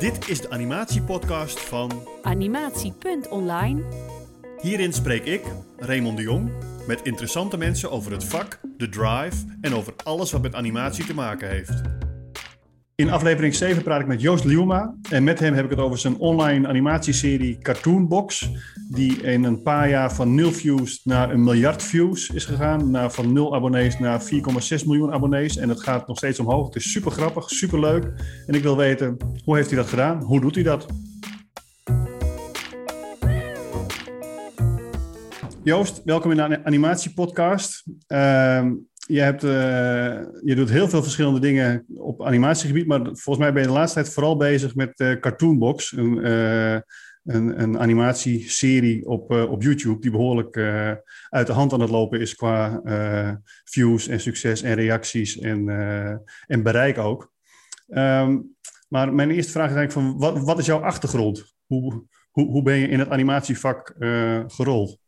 Dit is de animatiepodcast van Animatie.online. Hierin spreek ik, Raymond de Jong, met interessante mensen over het vak, de drive en over alles wat met animatie te maken heeft. In aflevering 7 praat ik met Joost Liuma en met hem heb ik het over zijn online animatieserie Cartoon Box, die in een paar jaar van 0 views naar een miljard views is gegaan, naar van 0 abonnees naar 4,6 miljoen abonnees en het gaat nog steeds omhoog. Het is super grappig, super leuk en ik wil weten, hoe heeft hij dat gedaan? Hoe doet hij dat? Joost, welkom in de animatiepodcast. Uh, je, hebt, uh, je doet heel veel verschillende dingen op animatiegebied, maar volgens mij ben je de laatste tijd vooral bezig met uh, Cartoonbox, een, uh, een, een animatieserie op, op YouTube die behoorlijk uit de hand aan het lopen is qua views en succes en reacties en, en bereik ook. Um, maar mijn eerste vraag is eigenlijk van, wat, wat is jouw achtergrond? Hoe, hoe, hoe ben je in het animatievak gerold?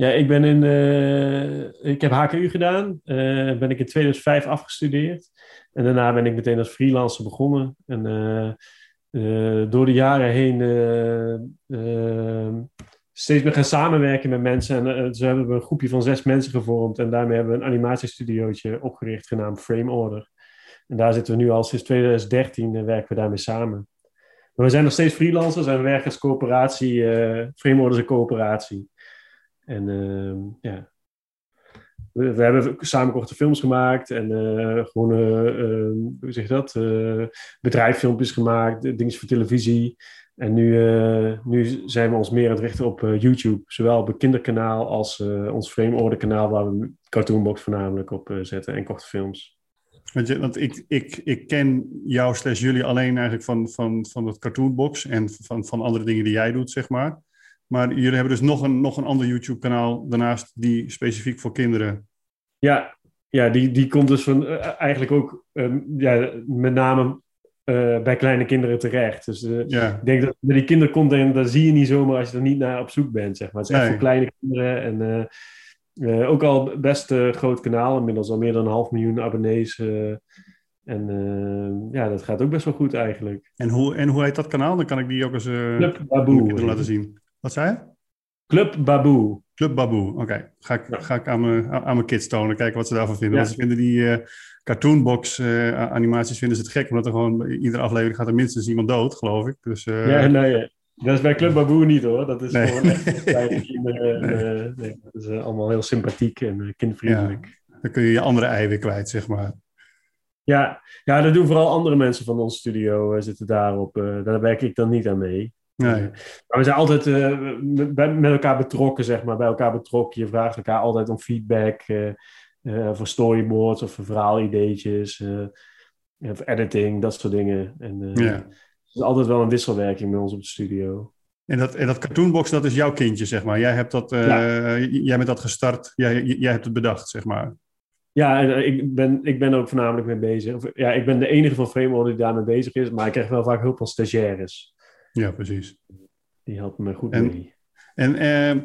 Ja, ik ben in. Uh, ik heb HKU gedaan. Uh, ben ik in 2005 afgestudeerd. En daarna ben ik meteen als freelancer begonnen. En uh, door de jaren heen steeds meer gaan samenwerken met mensen. En zo hebben we een groepje van zes mensen gevormd. En daarmee hebben we een animatiestudiootje opgericht genaamd Frame Order. En daar zitten we nu al sinds 2013 werken we daarmee samen. Maar we zijn nog steeds freelancers en we werken als coöperatie. Frame is een coöperatie. En uh, ja, we, hebben samen korte films gemaakt en uh, gewoon, uh, hoe zeg je dat, bedrijffilmpjes gemaakt, dingen voor televisie. En nu, nu zijn we ons meer aan het richten op YouTube, zowel op het kinderkanaal als ons Frame Order kanaal, waar we Cartoonbox voornamelijk op zetten en korte films. Want, je, want ik, ik, ik ken jou slash jullie alleen eigenlijk van, van, van het Cartoonbox en van, van andere dingen die jij doet, zeg maar. Maar jullie hebben dus nog een, nog een ander YouTube-kanaal daarnaast die specifiek voor kinderen. Ja, ja die, die komt dus van uh, eigenlijk ook um, ja, met name uh, bij kleine kinderen terecht. Dus uh, ja. ik denk dat die kindercontent, dat zie je niet zomaar als je er niet naar op zoek bent. Zeg maar. Het is echt nee. voor kleine kinderen. En ook al best groot kanaal, inmiddels al meer dan een half miljoen abonnees. en ja, dat gaat ook best wel goed eigenlijk. En hoe, en hoe heet dat kanaal? Dan kan ik die ook eens Club Baboe, laten zien. Wat zei je? Club Baboe. Club Baboe, oké. Okay. Ga ik, ja. ga ik aan, mijn, aan mijn kids tonen, kijken wat ze daarvan vinden. Ja. Want ze vinden die uh, cartoonbox uh, animaties vinden ze het gek, omdat er gewoon iedere aflevering gaat er minstens iemand dood, geloof ik. Dus, uh, ja, nee, dat is bij Club Baboe niet hoor. Dat is nee. gewoon echt bij kinderen. nee, dat is allemaal heel sympathiek en kindvriendelijk. Ja. Dan kun je je andere ei weer kwijt, zeg maar. Ja, ja, dat doen vooral andere mensen van ons studio, zitten daarop. daar werk ik dan niet aan mee. Nee. Maar we zijn altijd uh, met, met elkaar betrokken, zeg maar. Bij elkaar betrokken. Je vraagt elkaar altijd om feedback. Uh, uh, voor storyboards of voor verhaalideetjes. of editing, dat soort dingen. En, ja. Het is altijd wel een wisselwerking bij ons op de studio. En dat, en dat cartoonbox, dat is jouw kindje, zeg maar. Jij hebt dat, ja. jij bent dat gestart. Jij, jij hebt het bedacht, zeg maar. Ja, ik ben, ik ben er ook voornamelijk mee bezig. Of, ja, ik ben de enige van Framework die daarmee bezig is. Maar ik krijg wel vaak hulp van stagiaires. Ja, precies. Die helpen me goed en, mee. En eh,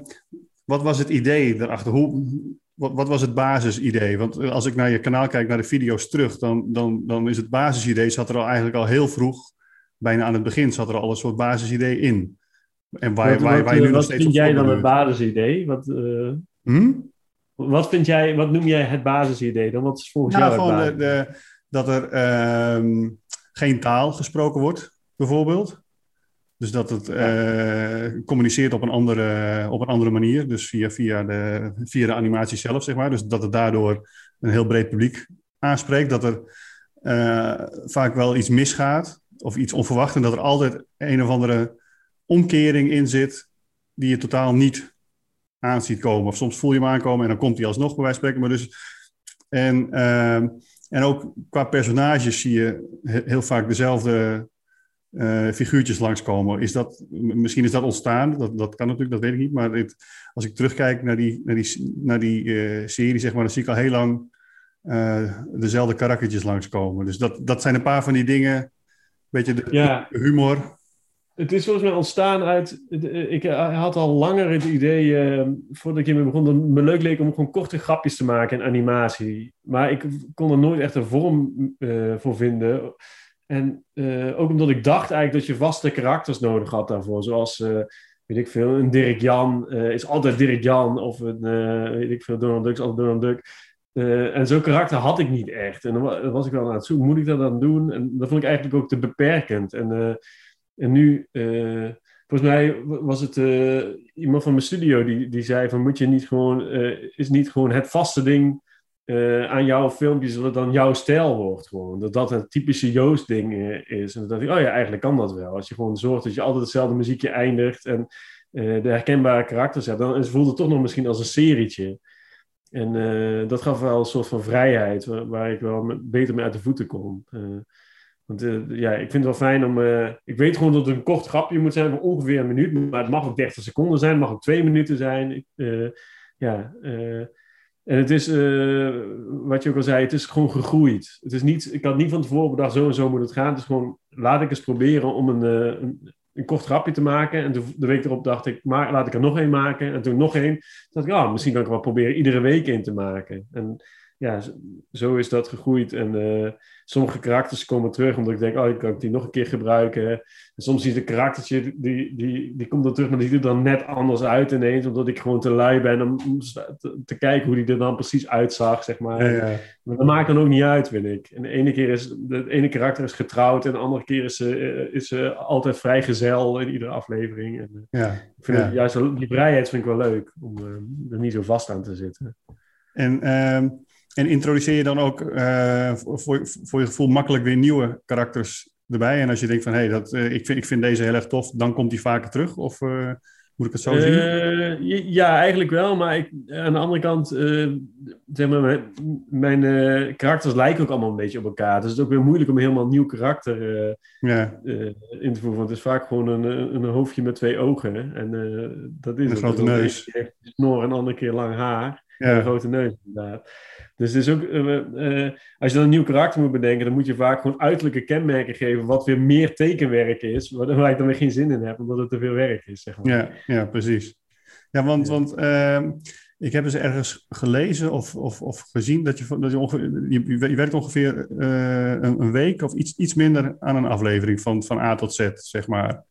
wat was het idee daarachter? Hoe, wat, wat, was het basisidee? Want als ik naar je kanaal kijk, naar de video's terug, dan, dan, dan is het basisidee, zat er al eigenlijk al heel vroeg, bijna aan het begin, zat er al een soort basisidee in. En waar, wat, waar, waar je nu nog steeds vind jij dan het basisidee? Wat, uh, hm? wat vind jij, wat noem jij het basisidee dan? Wat is volgens nou, jou het de, de, dat er uh, geen taal gesproken wordt, bijvoorbeeld. Dus dat het uh, communiceert op een, andere, op een andere manier. Dus via, via, de, via de animatie zelf, zeg maar. Dus dat het daardoor een heel breed publiek aanspreekt. Dat er uh, vaak wel iets misgaat of iets onverwacht. En dat er altijd een of andere omkering in zit die je totaal niet aan ziet komen. Of soms voel je hem aankomen en dan komt hij alsnog bij wijze van spreken. Maar dus, en, uh, en ook qua personages zie je heel vaak dezelfde uh, figuurtjes langskomen. Is dat, misschien is dat ontstaan, dat, dat kan natuurlijk, dat weet ik niet. Maar als ik terugkijk naar die, naar die, naar die uh, serie, zeg maar, dan zie ik al heel lang uh, dezelfde karaktertjes langskomen. Dus dat, dat zijn een paar van die dingen, weet je, de, ja. de humor. Het is volgens mij ontstaan uit. Ik had al langer het idee, uh, voordat ik hiermee begon, dat het me leuk leek om gewoon korte grapjes te maken in animatie. Maar ik kon er nooit echt een vorm uh, voor vinden. En eh, ook omdat ik dacht eigenlijk dat je vaste karakters nodig had daarvoor. Zoals, eh, weet ik veel, een Dirk Jan eh, is altijd Dirk Jan. Of een, weet ik veel, Donald Duck is altijd Donald Duck. en zo'n karakter had ik niet echt. En dan was ik wel aan het zoeken, moet ik dat dan doen? En dat vond ik eigenlijk ook te beperkend. En, en nu, volgens mij was het iemand van mijn studio die, die zei van, moet je niet gewoon, is niet gewoon het vaste ding uh, aan jouw filmpjes dat het dan jouw stijl wordt. Gewoon. Dat dat een typische Joost-ding uh, is. En dan dacht ik, oh ja, eigenlijk kan dat wel. Als je gewoon zorgt dat je altijd hetzelfde muziekje eindigt en uh, de herkenbare karakters hebt, dan voelt het toch nog misschien als een serietje. En dat gaf wel een soort van vrijheid waar, waar ik wel beter mee uit de voeten kon. want ja, ik vind het wel fijn om. ik weet gewoon dat het een kort grapje moet zijn van ongeveer een minuut, maar het mag ook 30 seconden zijn, het mag ook twee minuten zijn. ja. En het is, uh, wat je ook al zei, het is gewoon gegroeid. Het is niet, ik had niet van tevoren bedacht, zo en zo moet het gaan. Het is gewoon, laat ik eens proberen om een, uh, een, een, kort grapje te maken. En de, de week erop dacht ik, maar laat ik er nog één maken. En toen nog één. Toen dacht ik, ah, misschien kan ik wel proberen iedere week in te maken. En ja, zo is dat gegroeid. En uh, sommige karakters komen terug omdat ik denk, oh, ik kan die nog een keer gebruiken. En soms je een karaktertje, die, die, die komt dan terug, maar die ziet er dan net anders uit ineens, omdat ik gewoon te lui ben om te, te kijken hoe die er dan precies uitzag, zeg maar. Ja, ja. Maar dat maakt dan ook niet uit, vind ik. En de ene keer is, de ene karakter is getrouwd en de andere keer is ze, eh, is ze altijd vrijgezel in iedere aflevering. En, ja, ik vind juist die vrijheid vind ik wel leuk, om uh, er niet zo vast aan te zitten. En... Uh en introduceer je dan ook uh, voor, voor je gevoel makkelijk weer nieuwe karakters erbij? En als je denkt van, hé, hey, dat, uh, ik, vind, ik vind deze heel erg tof, dan komt die vaker terug? Of uh, moet ik het zo zien? Ja, eigenlijk wel. Maar ik, aan de andere kant, zeg maar, mijn, mijn karakters lijken ook allemaal een beetje op elkaar. Dus het is ook weer moeilijk om helemaal een nieuw karakter ja. in te voeren. Want het is vaak gewoon een, een hoofdje met twee ogen. En dat is een grote neus. Een snor en een andere keer lang haar. Ja. En een grote neus, inderdaad. Dus het is ook, uh, als je dan een nieuw karakter moet bedenken, dan moet je vaak gewoon uiterlijke kenmerken geven, wat weer meer tekenwerk is, waar ik dan weer geen zin in heb, omdat het te veel werk is. Zeg maar. ja, ja, precies. Ja, want, want uh, ik heb eens ergens gelezen of, of, of gezien dat je, dat je, ongeveer, je, je werkt ongeveer een, een, week of iets, iets minder aan een aflevering van, van A tot Z, zeg maar.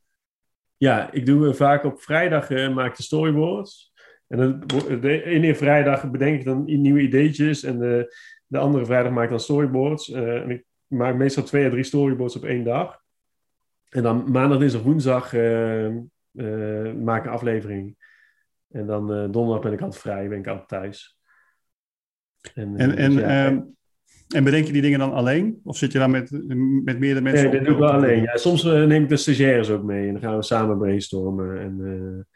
Ja, ik doe vaak op vrijdag maak ik de storyboards. En dan, de ene vrijdag bedenk ik dan nieuwe ideetjes en de, de andere vrijdag maak ik dan storyboards. Uh, en ik maak meestal twee à drie storyboards op één dag. En dan maandag, dinsdag, woensdag uh, uh, maak ik een aflevering. En dan donderdag ben ik altijd vrij, ben ik altijd thuis. En, en, en, dus ehm, en, bedenk je die dingen dan alleen? Of zit je dan met, met meerdere mensen? Nee, dat doe ik wel alleen. Ja, soms neem ik de stagiaires ook mee en dan gaan we samen brainstormen. En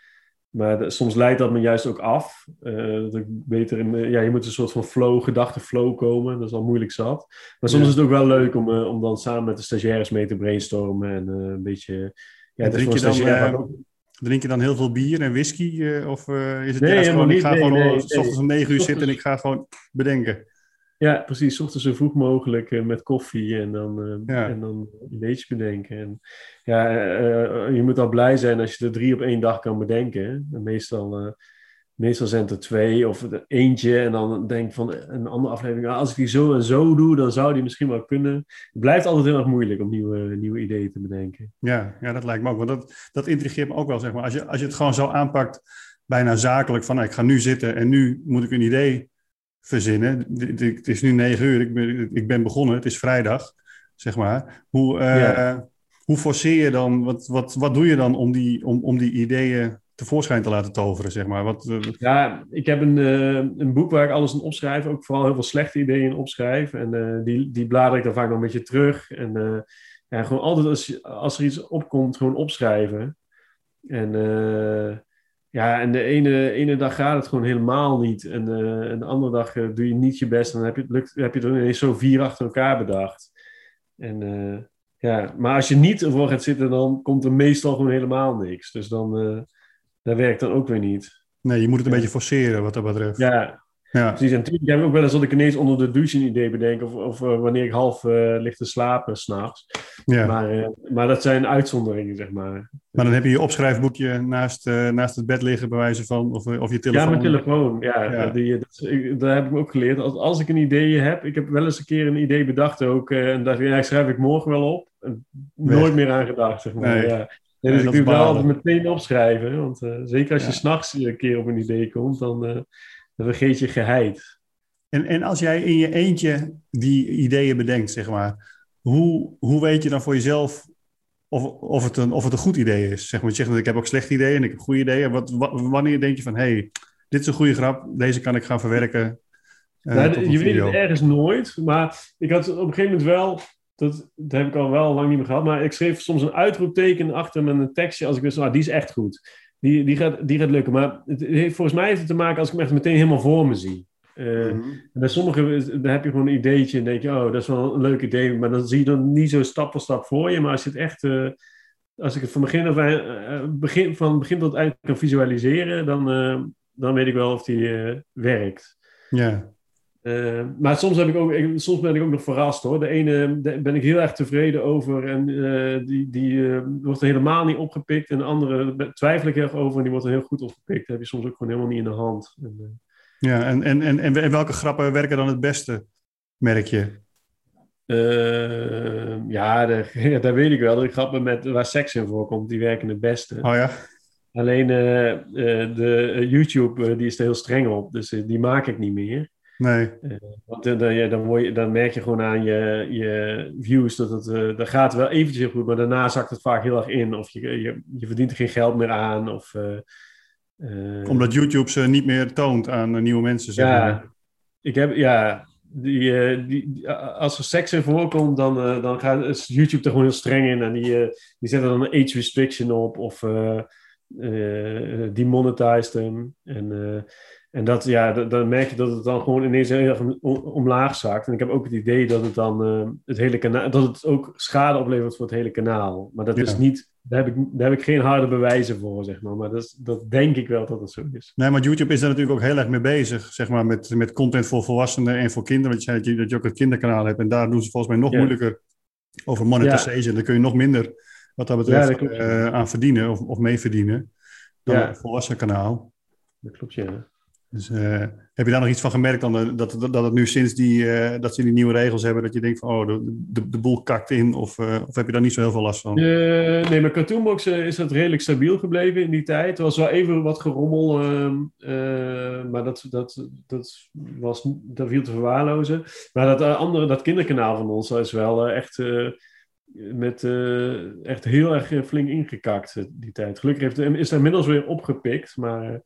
maar soms leidt dat me juist ook af. Uh, dat ik beter in, ja, je moet een soort van flow, gedachtenflow komen. Dat is al moeilijk zat. Maar soms is het ook wel leuk om, uh, om dan samen met de stagiaires mee te brainstormen. En uh, een beetje... Ja, drink, je dan, drink je dan heel veel bier en whisky? of is het nee, gewoon, ik ga nee, gewoon nee, s ochtends om negen uur zitten en ik ga gewoon bedenken? Ja, precies. Ochtends zo vroeg mogelijk uh, met koffie en dan, uh, ja. en dan ideetjes bedenken. En, ja, uh, je moet al blij zijn als je er drie op één dag kan bedenken. En meestal, meestal zijn het er twee of eentje. En dan denk ik van een andere aflevering, ah, als ik die zo en zo doe, dan zou die misschien wel kunnen. Het blijft altijd heel erg moeilijk om nieuwe, nieuwe ideeën te bedenken. Ja, ja, dat lijkt me ook. Want dat, dat intrigeert me ook wel, zeg maar. Als je, als je het gewoon zo aanpakt, bijna zakelijk, van nou, ik ga nu zitten en nu moet ik een idee verzinnen. Het is nu negen uur, ik ben, ik ben begonnen, het is vrijdag, zeg maar. Hoe, uh, hoe forceer je dan, wat, wat, wat doe je dan om die, om, om die ideeën tevoorschijn te laten toveren, zeg maar? Wat, uh... Ja, ik heb een, uh, een boek waar ik alles in opschrijf, ook vooral heel veel slechte ideeën in opschrijf. En die, die blader ik dan vaak nog een beetje terug. En ja, gewoon altijd als, als er iets opkomt, gewoon opschrijven. En ja, en de ene, ene dag gaat het gewoon helemaal niet. En, uh, en de andere dag uh, doe je niet je best. En dan heb je, lukt, heb je er ineens zo vier achter elkaar bedacht. En, uh, ja, maar als je niet ervoor gaat zitten, dan komt er meestal gewoon helemaal niks. Dus dan dat werkt dan ook weer niet. Nee, je moet het een beetje forceren wat dat betreft. Ja, ja. Precies, en natuurlijk heb ik ook wel eens dat ik ineens onder de douche een idee bedenk. Of, of uh, wanneer ik half uh, lig te slapen s'nachts. Ja. Maar, uh, maar dat zijn uitzonderingen, zeg maar. Maar dan heb je je opschrijfboekje naast, naast het bed liggen, bij wijze van. Of, of je telefoon. Ja, mijn telefoon. Ja, ja. Die, dat, ik, dat heb ik ook geleerd. Als, als ik een idee heb. Ik heb wel eens een keer een idee bedacht ook. en dacht ik, ja, schrijf ik morgen wel op. nooit meer aan gedacht, zeg maar. Nee. Ja. Nee, dus ik doe wel altijd meteen opschrijven. Want eh, zeker als je s'nachts een keer op een idee komt, dan, eh, dan vergeet je geheid. En, en als jij in je eentje die ideeën bedenkt, zeg maar, hoe, hoe weet je dan voor jezelf of, of, het een, of het een goed idee is? Zeg maar, je zegt dat ik heb ook slechte ideeën en ik heb goede ideeën. Wat, wa- wanneer denk je van, hé, hey, dit is een goede grap, deze kan ik gaan verwerken eh, Nou, je weet het ergens nooit, maar ik had op een gegeven moment wel, dat, dat heb ik al wel lang niet meer gehad, maar ik schreef soms een uitroepteken achter mijn tekstje als ik wist, ah, die is echt goed. Die, die, gaat, die gaat lukken. Maar het heeft, volgens mij heeft het te maken als ik hem echt meteen helemaal voor me zie. Eh, Mhm. Bij sommigen dan heb je gewoon een ideetje en denk je, oh, dat is wel een leuk idee. Maar dan zie je dan niet zo stap voor stap voor je. Maar als je het echt, eh, als ik het van begin, af eh, begin, van begin tot eind kan visualiseren, dan, dan weet ik wel of die werkt. Ja, Eh, maar soms, heb ik ook, ik- soms ben ik ook nog verrast hoor. De ene daar ben ik heel erg tevreden over en eh, die, die eh, wordt er helemaal niet opgepikt. En de andere twijfel ik erg over en die wordt er heel goed opgepikt. Dat heb je soms ook gewoon helemaal niet in de hand. En, ja. En, en, en, en welke grappen werken dan het beste, merk je? Ja, de, ja, dat weet ik wel. De grappen met, waar seks in voorkomt, die werken het beste. Oh ja? Alleen de YouTube, die is er heel streng op. Dus die maak ik niet meer. Nee. Want eh, dan, ja, dan, word je, dan merk je gewoon aan je, je views dat het... eh dat gaat wel eventjes heel goed, maar daarna zakt het vaak heel erg in. Of je, je, je verdient er geen geld meer aan. Of, eh, Omdat YouTube ze niet meer toont aan nieuwe mensen, zeg maar. ja, ik heb, ja, die, die, die- als er seks in voorkomt, dan, eh, dan gaat YouTube er gewoon heel streng in. En die, die zetten dan een age restriction op of eh, demonetized hem. En, en dat, ja, dat- dan merk je dat het dan gewoon ineens heel erg om- omlaag zakt. En ik heb ook het idee dat het dan eh, het hele kanaal, dat het ook schade oplevert voor het hele kanaal. Maar dat Ja. is niet, daar heb, ik, daar heb ik geen harde bewijzen voor, zeg maar. Maar dat, is, dat denk ik wel dat het zo is. Nee, maar YouTube is daar natuurlijk ook heel erg mee bezig, zeg maar, met, met content voor volwassenen en voor kinderen. Want je zei dat je, dat je ook een kinderkanaal hebt en daar doen ze volgens mij nog Ja. moeilijker over monetization. Daar kun je nog minder, wat dat betreft, dat eh, aan verdienen of, of mee verdienen dan een volwassen kanaal. Dat klopt, ja. Dus eh, heb je daar nog iets van gemerkt dan, eh, dat, dat, dat het nu sinds die, eh, dat ze die nieuwe regels hebben, dat je denkt van, oh, de, de, boel kakt in, of, of heb je daar niet zo heel veel last van? Nee, met Cartoonbox is dat redelijk stabiel gebleven in die tijd. Er was wel even wat gerommel, ehm, eh, maar dat, dat, dat, was, dat viel te verwaarlozen. Maar dat andere, dat kinderkanaal van ons, dat is wel echt, met, echt heel erg flink ingekakt die tijd. Gelukkig heeft, is het inmiddels weer opgepikt, maar...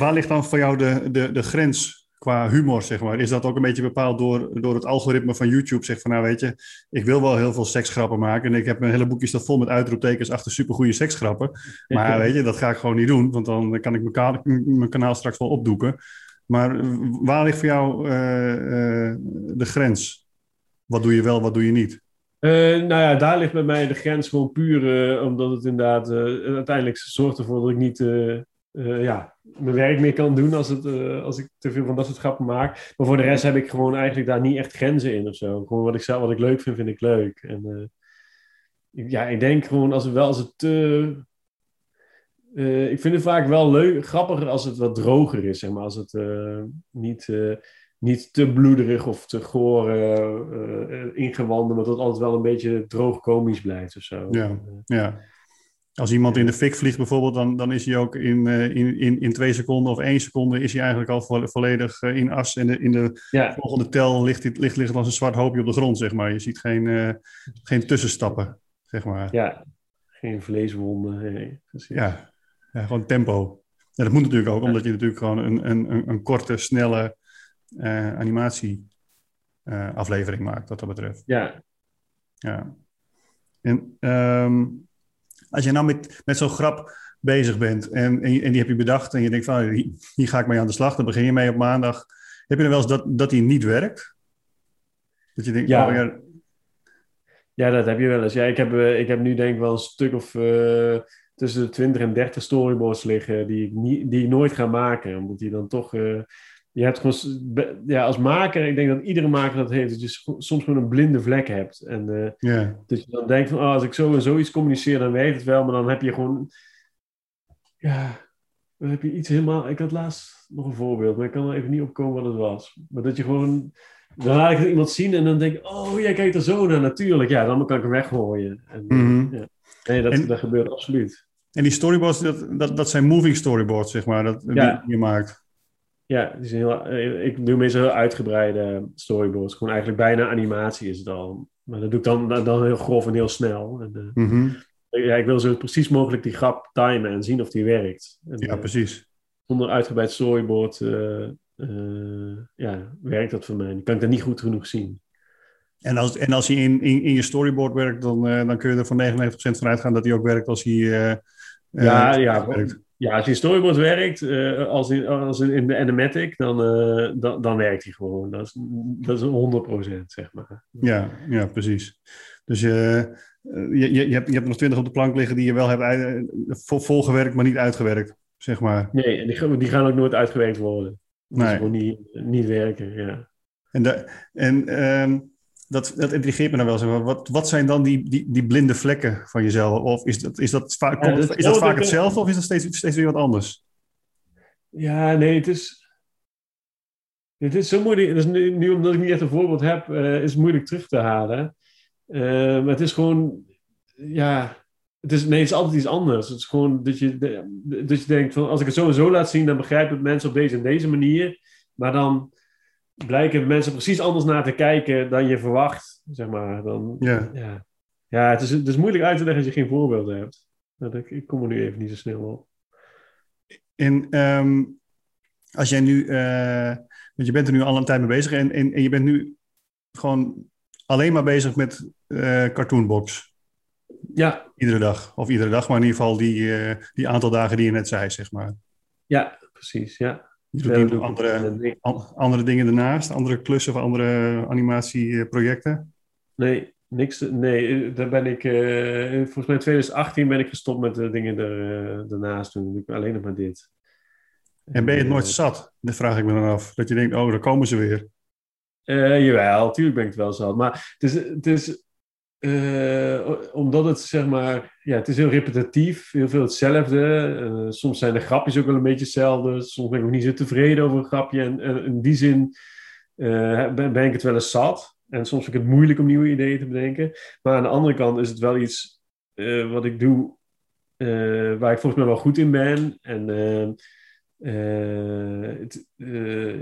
Waar ligt dan voor jou de, de, de grens qua humor, zeg maar? Is dat ook een beetje bepaald door, door het algoritme van YouTube? Zeg van, nou weet je, ik wil wel heel veel seksgrappen maken. En ik heb mijn hele boekje staat vol met uitroeptekens achter supergoeie seksgrappen. Maar weet je, dat ga ik gewoon niet doen. Want dan kan ik mijn, ka- mijn kanaal straks wel opdoeken. Maar waar ligt voor jou eh, eh, de grens? Wat doe je wel, wat doe je niet? Eh, nou ja, daar ligt bij mij de grens gewoon puur omdat het inderdaad uiteindelijk zorgt ervoor dat ik niet eh, ja, mijn werk meer kan doen als, het, eh, als ik te veel van dat soort grappen maak. Maar voor de rest heb ik gewoon eigenlijk daar niet echt grenzen in of zo. Gewoon wat ik, zelf, wat ik leuk vind, vind ik leuk. En eh, ik- ja, ik denk gewoon als het wel als het te. ik vind het vaak wel leuk, grappiger als het wat droger is, zeg maar. Als het niet, niet te bloederig of te goor eh, ingewanden, maar dat het altijd wel een beetje droog komisch blijft of zo. Ja. Ja. Als iemand in de fik vliegt bijvoorbeeld, dan, dan is hij ook in, eh, in, in, in twee seconden of één seconde is hij eigenlijk al vo- volledig eh, in as. En de, in de ja, volgende tel ligt, het- ligt, ligt het als een zwart hoopje op de grond, zeg maar. Je ziet geen, eh, geen tussenstappen, zeg maar. ja, geen vleeswonden. Nee. Ja, ja gewoon tempo. En dat moet natuurlijk ook, omdat je natuurlijk gewoon een, een, een, korte, snelle eh, animatie aflevering maakt, wat dat betreft. ja. Ja. En ehm, als je nou met, met zo'n grap bezig bent en, en, en die heb je bedacht en je denkt van hier, hier ga ik mee aan de slag, dan begin je mee op maandag. Heb je er wel eens dat, dat die niet werkt? Dat je denkt, Ja. oh ja, Ja, dat heb je wel eens. Ja, ik, heb, eh, ik heb nu denk ik wel een stuk of eh, tussen de 20 en 30 storyboards liggen die ik, niet, die ik nooit ga maken. Omdat die dan toch... eh, je hebt gewoon... Ja, als maker, ik denk dat iedere maker dat heeft. Dat je soms gewoon een blinde vlek hebt. En eh, dat je dan denkt van... Oh, als ik zo en zoiets communiceer, dan werkt het wel. Maar dan heb je gewoon... Ja... dan heb je iets helemaal... Ik had laatst nog een voorbeeld, maar ik kan er even niet opkomen wat het was. Maar dat je gewoon... Dan laat ik het iemand zien en dan denk ik... Oh, jij kijkt er zo naar, natuurlijk. Ja, dan kan ik hem weggooien. En, Mhm. ja. Nee, dat, En- dat gebeurt absoluut. En die storyboards, dat, dat, dat zijn moving storyboards, zeg maar, dat, Ja. die je maakt. Ja, zijn heel, eh, ik doe meestal heel uitgebreide storyboards. Gewoon eigenlijk bijna animatie is het al. Maar dat doe ik dan, dan heel grof en heel snel. En, eh, Mhm. ja, ik wil zo precies mogelijk die grap timen en zien of die werkt. En, Ja, eh, precies. zonder uitgebreid storyboard ja, werkt dat voor mij. Dan kan ik dat niet goed genoeg zien. En als, en als hij in, in, in je storyboard werkt, dan, dan kun je er voor 99% van uitgaan dat hij ook werkt als hij. Ja, ja. werkt. Ja, als je storyboard werkt, eh, als, in, als in, de animatic, dan, eh, dan, dan werkt hij gewoon. Dat is, dat is 100%, zeg maar. Ja, ja, precies. Dus eh, je, je, je, hebt, je hebt nog 20 op de plank liggen die je wel hebt vol, volgewerkt, maar niet uitgewerkt, zeg maar. Nee, en die, gaan- die gaan ook nooit uitgewerkt worden. Die Nee. is gewoon niet, niet werken, ja. En, de, en ehm, dat, dat intrigeert me dan wel. Zeg maar. wat, wat zijn dan die, die, die blinde vlekken van jezelf? Of is dat, is dat, vaak, Ja, komt- dat- is dat vaak hetzelfde of is dat steeds, steeds weer wat anders? Ja, nee, het is... Het is zo moeilijk. Dus nu, nu omdat ik niet echt een voorbeeld heb, eh, is het moeilijk terug te halen. Eh, maar het is gewoon... Ja... Het is, nee, het is altijd iets anders. Het is gewoon dat je, dat je denkt van... Als ik het zo en zo laat zien, dan begrijpen het mensen op deze en deze manier. Maar dan blijken mensen precies anders naar te kijken dan je verwacht, zeg maar. Dan, Ja. Ja, ja het, is, het is moeilijk uit te leggen als je geen voorbeelden hebt. Dat ik, ik kom er nu even niet zo snel op. En ehm, als jij nu, eh, want je bent er nu al een tijd mee bezig en, en, en je bent nu gewoon alleen maar bezig met eh Cartoonbox. Ja, Iedere dag. Of iedere dag, maar in ieder geval die, eh, die aantal dagen die je net zei, zeg maar. ja precies. Ja. Je doet niet andere, andere dingen ernaast, andere klussen of andere animatieprojecten. Nee, niks. Nee, daar ben ik. eh, volgens mij in 2018 ben ik gestopt met de dingen er, eh, daarnaast. Toen doe ik alleen nog maar dit. En ben je het nooit Eh, zat? Dat vraag ik me dan af. Dat je denkt, oh, daar komen ze weer. Eh, jawel, natuurlijk ben ik het wel zat. Maar het is, het is eh, omdat het zeg maar, ja, het is heel repetitief, heel veel hetzelfde. Eh, soms zijn de grapjes ook wel een beetje hetzelfde. Soms ben ik ook niet zo tevreden over een grapje. En, in die zin eh, ben, ik het wel eens zat. En soms vind ik het moeilijk om nieuwe ideeën te bedenken. Maar aan de andere kant is het wel iets wat ik doe, waar ik volgens mij wel goed in ben. En het,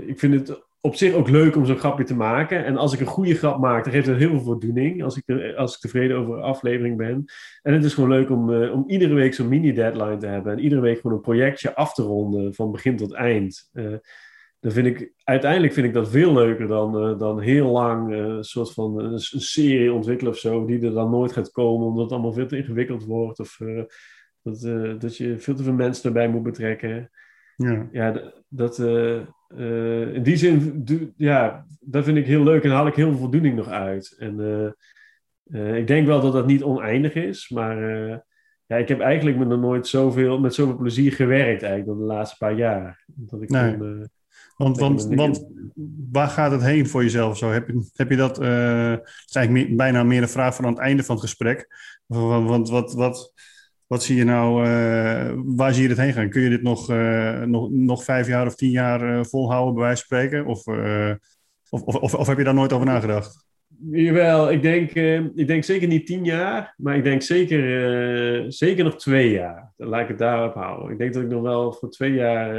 ik vind het op zich ook leuk om zo'n grapje te maken. En als ik een goede grap maak, dan geeft het heel veel voldoening. Als ik, er- als ik tevreden over een aflevering ben. En het is gewoon leuk om, eh, om iedere week zo'n mini-deadline te hebben. En iedere week gewoon een projectje af te ronden van begin tot eind. Eh, dan vind ik, uiteindelijk vind ik dat veel leuker dan, eh, dan heel lang eh, een soort van een, serie ontwikkelen of zo. Die er dan nooit gaat komen, omdat het allemaal veel te ingewikkeld wordt. Of eh, dat, eh, dat je veel te veel mensen erbij moet betrekken Ja. ja, dat, eh, eh, in die zin, ja, dat vind ik heel leuk en haal ik heel veel voldoening nog uit. En eh, ik denk wel dat dat niet oneindig is, maar ja, ik heb eigenlijk met nog nooit zoveel, met zoveel plezier gewerkt eigenlijk dan de laatste paar jaar. Dat ik Nee. Want, want, me want waar gaat het heen voor jezelf zo? Heb je, heb je dat, het is eigenlijk meer- bijna meer een vraag van aan het einde van het gesprek. Want wat, wat, wat zie je nou, eh, waar zie je dit heen gaan? Kun je dit nog, eh, nog, nog vijf jaar of tien jaar eh, volhouden, bij wijze van spreken? Of, of, of, of, heb je daar nooit over nagedacht? Jawel, ik denk, ik denk zeker niet tien jaar, maar ik denk zeker, zeker nog twee jaar. Dan laat ik het daarop houden. Ik denk dat ik nog wel voor twee jaar,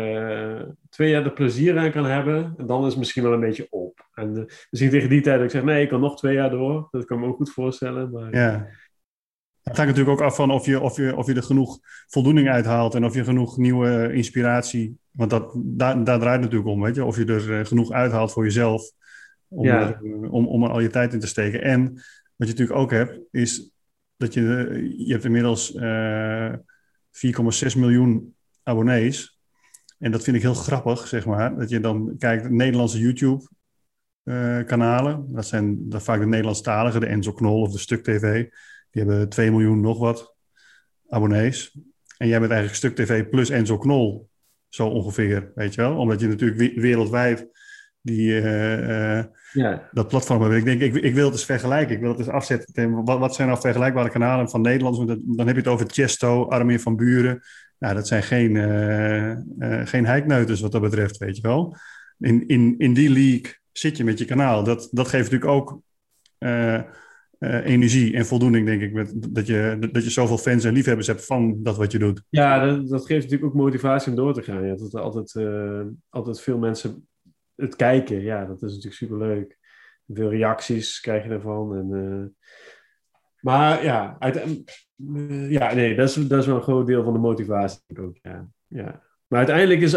twee jaar er plezier aan kan hebben. En dan is het misschien wel een beetje op. En misschien tegen die tijd dat ik zeg, nee, ik kan nog twee jaar door. Dat kan ik me ook goed voorstellen. Maar, Ja. Het hangt natuurlijk ook af van of je, of, je, of je er genoeg voldoening uithaalt en of je genoeg nieuwe inspiratie. Want dat, daar, daar draait het natuurlijk om, weet je. Of je er eh, genoeg uithaalt voor jezelf om, Ja. er, eh, om, om er al je tijd in te steken. En wat je natuurlijk ook hebt, is dat je, eh, je hebt inmiddels eh 4,6 miljoen abonnees. En dat vind ik heel grappig, zeg maar. Dat je dan kijkt, Nederlandse YouTube-kanalen. dat zijn dat vaak de Nederlandstaligen, de Enzo Knol of de Stuk TV. Die hebben 2 miljoen nog wat abonnees. En jij bent eigenlijk Stuk TV plus Enzo Knol, zo ongeveer, weet je wel? Omdat je natuurlijk we- wereldwijd die, eh, eh, ja, dat platform hebt. Ik denk, ik, ik wil het eens vergelijken. Ik wil het eens afzetten. Wat, wat zijn nou vergelijkbare kanalen van Nederland? Want dat- Dan heb je het over Chesto, Armin van Buren, nou, dat zijn geen, uh, geen heikneuters wat dat betreft, weet je wel. In, in, in die league zit je met je kanaal. Dat, dat geeft natuurlijk ook uh, energie en voldoening, denk ik. Met, dat, je, dat je zoveel fans en liefhebbers hebt van dat wat je doet. Ja, dat, dat geeft natuurlijk ook motivatie om door te gaan. Ja, dat er altijd, altijd veel mensen het kijken. Ja, dat is natuurlijk superleuk. Veel reacties krijg je ervan. En, maar ja, eh, ja, nee, dat is, dat is wel een groot deel van de motivatie ook. Ja. ja. Maar uiteindelijk is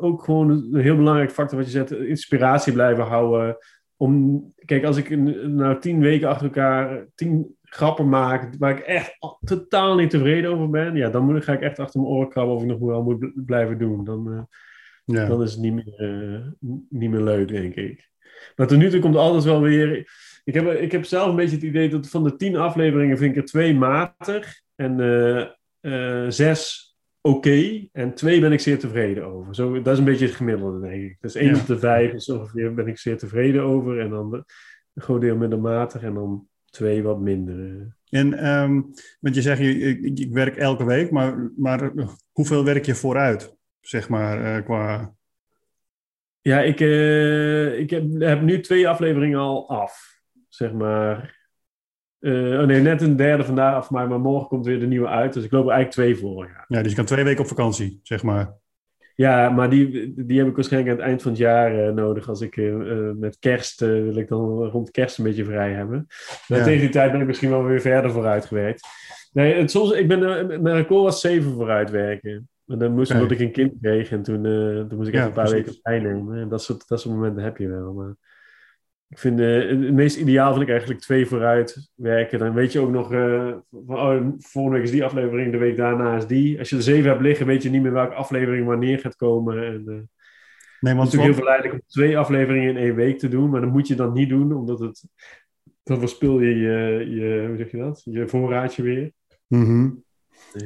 ook gewoon een heel belangrijk factor wat je zegt, inspiratie blijven houden. Om, kijk, als ik nou tien weken achter elkaar tien grappen maak waar ik echt totaal niet tevreden over ben, ja, dan moet, ga ik echt achter mijn oren krabben of ik nog wel moet blijven doen. Dan, uh, ja. dan is het niet meer, niet meer leuk, denk ik. Maar tot nu toe komt altijd wel weer ik heb, ik heb zelf een beetje het idee dat van de tien afleveringen vind ik er twee matig en uh, zes oké en twee ben ik zeer tevreden over. Zo, dat is een beetje het gemiddelde, denk ik. Dus één ja. op de vijf is ongeveer ben ik zeer tevreden over en dan een groot deel middelmatig en dan twee wat minder. En um, want je zegt, ik, ik, werk elke week, maar, maar hoeveel werk je vooruit, zeg maar, uh, qua... Ja, ik, uh, ik heb, heb, nu twee afleveringen al af zeg maar. Uh, oh nee, net een derde vandaag af, maar, maar morgen komt weer de nieuwe uit. Dus ik loop er eigenlijk twee voor. Ja. ja, dus je kan twee weken op vakantie, zeg maar. Ja, maar die, die heb ik waarschijnlijk aan het eind van het jaar uh, nodig. Als ik uh, met kerst wil ik dan rond kerst een beetje vrij hebben. Maar ja. tegen die tijd ben ik misschien wel weer verder vooruit gewerkt. Nee, het, soms, ik ben, mijn record was zeven vooruit werken. Maar dan moest omdat ik een kind kreeg en toen, toen moest ik even een paar precies. weken vrij nemen. En dat soort, dat soort momenten heb je wel. Maar ik vind uh, het meest ideaal vind ik eigenlijk twee vooruit werken. Dan weet je ook nog, uh, van, oh, volgende week is die aflevering, de week daarna is die. Als je er zeven hebt liggen, weet je niet meer welke aflevering wanneer gaat komen. En, uh, nee, want het is natuurlijk heel verleidelijk om twee afleveringen in één week te doen, maar dat moet je dan niet doen, omdat het, dan verspil je je, je hoe zeg je dat, je voorraadje weer. Mm -hmm.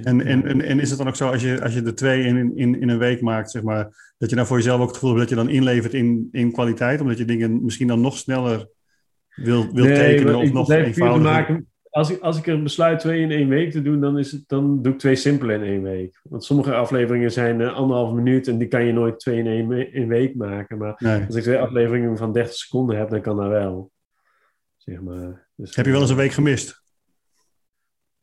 En, en, en, en, is het dan ook zo, als je, als je de twee in, in, in een week maakt, zeg maar, dat je dan voor jezelf ook het gevoel hebt dat je dan inlevert in, in kwaliteit, omdat je dingen misschien dan nog sneller wil, wil nee, tekenen of nog eenvoudiger? Maken, als, ik, als ik er besluit twee in één week te doen, dan, is het, dan doe ik twee simpele in één week. Want sommige afleveringen zijn uh, anderhalf minuut en die kan je nooit twee in één, in week maken. Maar nee. als ik twee afleveringen van 30 seconden heb, dan kan dat wel. Zeg maar. Dus, heb je wel eens een week gemist?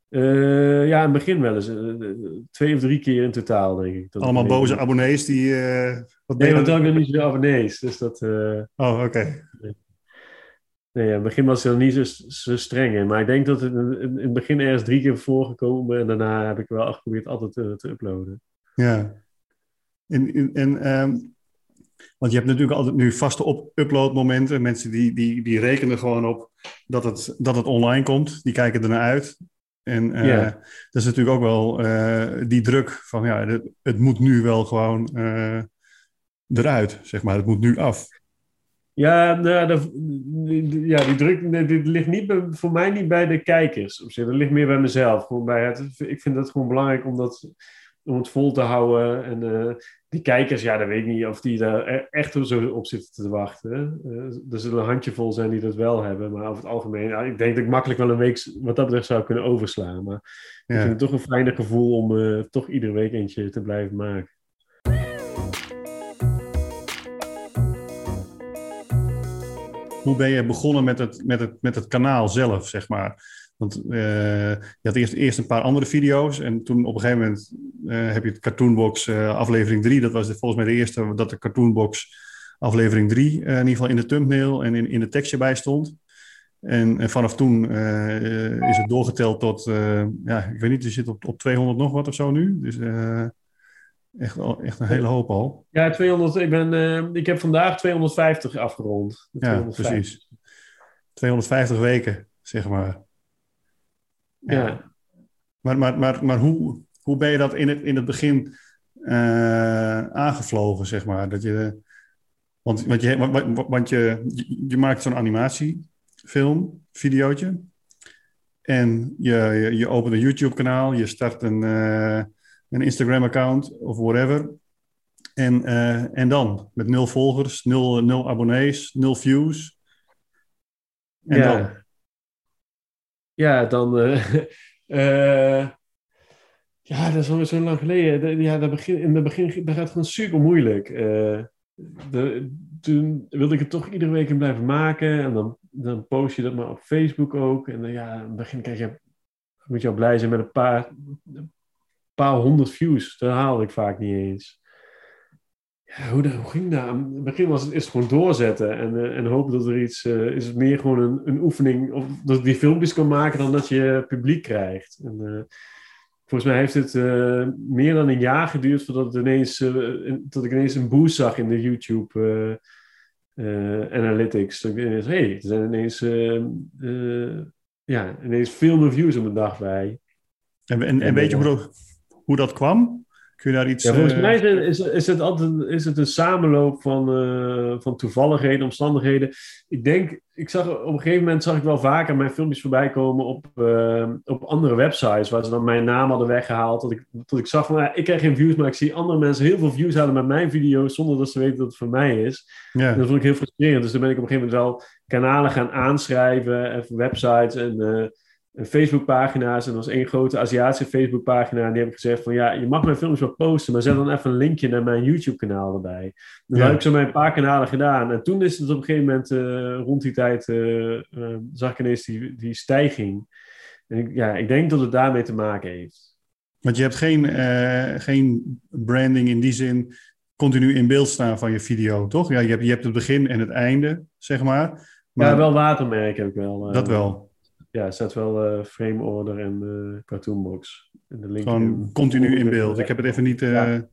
Uh, ja, in het begin wel eens. Uh, twee of drie keer in totaal, denk ik. Dat Allemaal boze abonnees die... Uh, wat nee, want dan ik niet zoveel abonnees. Dus dat... oh, oké. Okay. Nee, in het begin was het niet zo, zo streng in. Maar ik denk dat het in, in het begin ergens drie keer voorgekomen. En daarna heb ik wel geprobeerd altijd te, te uploaden. Ja. En, en, en um, want je hebt natuurlijk altijd nu vaste op uploadmomenten. Mensen die, die, die rekenen gewoon op dat het, dat het online komt. Die kijken er naar uit. En uh, yeah. dat is natuurlijk ook wel uh, die druk van ja, het, het, moet nu wel gewoon uh, eruit, zeg maar. Het moet nu af. Ja, nou, dat, ja die druk dit ligt niet bij, voor mij niet bij de kijkers. Op zich. Dat ligt meer bij mezelf. Gewoon bij het, ik vind het gewoon belangrijk om, dat, om het vol te houden. En die kijkers, ja, dat weet ik niet of die daar e-, echt zo op zitten te wachten. Uh, er zullen een handjevol zijn die dat wel hebben, maar over het algemeen, ik denk dat ik makkelijk wel een week wat dat betreft zou kunnen overslaan. Maar ja. ik vind het toch een fijner gevoel om uh, toch iedere week eentje te blijven maken. Hoe ben je begonnen met het, met het, met het kanaal zelf, zeg maar? Want uh, je had eerst, eerst een paar andere video's en toen op een gegeven moment uh, heb je het Cartoonbox uh, aflevering 3. Dat was de, volgens mij de eerste dat de Cartoonbox aflevering 3 in ieder geval in de thumbnail en in, in de tekstje bij stond. En, en vanaf toen is het doorgeteld tot, ja, ik weet niet, je zit op, op 200 nog wat of zo nu. Dus echt, echt een hele hoop al. Ja, 200, ik, ben, ik heb vandaag 250 afgerond. Ja, 250. precies. 250 weken, zeg maar. Ja. Maar, maar, maar, maar hoe, hoe ben je dat in het, in het begin uh, aangevlogen, zeg maar? Dat je, want, want, je, want, want je, je maakt zo'n animatiefilm, videootje. En je, je, je opent een YouTube-kanaal, je start een, uh, een Instagram-account of whatever. En, uh, en dan? Met nul volgers, nul, nul abonnees, nul views. En ja. dan? Ja, dan. Uh, Ja, dat is alweer zo lang geleden. De- ja, dat begin, in het begin dat gaat het gewoon super moeilijk. Eh, toen wilde ik het toch iedere week in blijven maken. En dan, dan post je dat maar op Facebook ook. En dan, ja, in het begin krijg je, moet je al blij zijn met een paar, een paar honderd views. Dat haalde ik vaak niet eens. Ja, hoe, ging dat? In het begin was het, gewoon doorzetten. En, eh, en hopen dat er iets... eh, is het meer gewoon een, een oefening... Of dat ik die filmpjes kan maken dan dat je publiek krijgt. En, eh, Volgens mij heeft het meer dan een jaar geduurd voordat het ineens, dat ik ineens een boost zag in de YouTube analytics. Dat ik ineens, hey, er zijn ineens, ja, ineens veel meer views op een dag bij. En, en, en weet je hoe dat, hoe dat kwam? Kun je daar iets... Ja, volgens eh, mij is het, is, het altijd is het een samenloop van, eh, van toevalligheden, omstandigheden. Ik denk, ik zag op een gegeven moment zag ik wel vaker mijn filmpjes voorbij komen op, eh, op andere websites, waar ze dan mijn naam hadden weggehaald. Dat ik, dat ik zag van, ja, ik krijg geen views, maar ik zie andere mensen heel veel views halen met mijn video's, zonder dat ze weten dat het voor mij is. ja. En dat vond ik heel frustrerend. Dus toen ben ik op een gegeven moment wel kanalen gaan aanschrijven, en websites en, en Facebookpagina's. En er was één grote Aziatische Facebookpagina. En die heb ik gezegd van ja, je mag mijn filmpjes wel posten, maar zet dan even een linkje naar mijn YouTube-kanaal erbij. Dat Ja. heb ik zo bij een paar kanalen gedaan. En toen is het op een gegeven moment, eh, rond die tijd, eh, eh, zag ik ineens die, die stijging. En ik, ja, ik denk dat het daarmee te maken heeft. Want je hebt geen, geen branding in die zin continu in beeld staan van je video, toch? Ja, je hebt, je hebt het begin en het einde, zeg maar. Maar ja, wel watermerk heb ik wel. dat wel. Ja, er staat wel eh, frame order en eh cartoonbox. En de link Gewoon continu in beeld. Ik heb het even niet... eh, Ja. ja,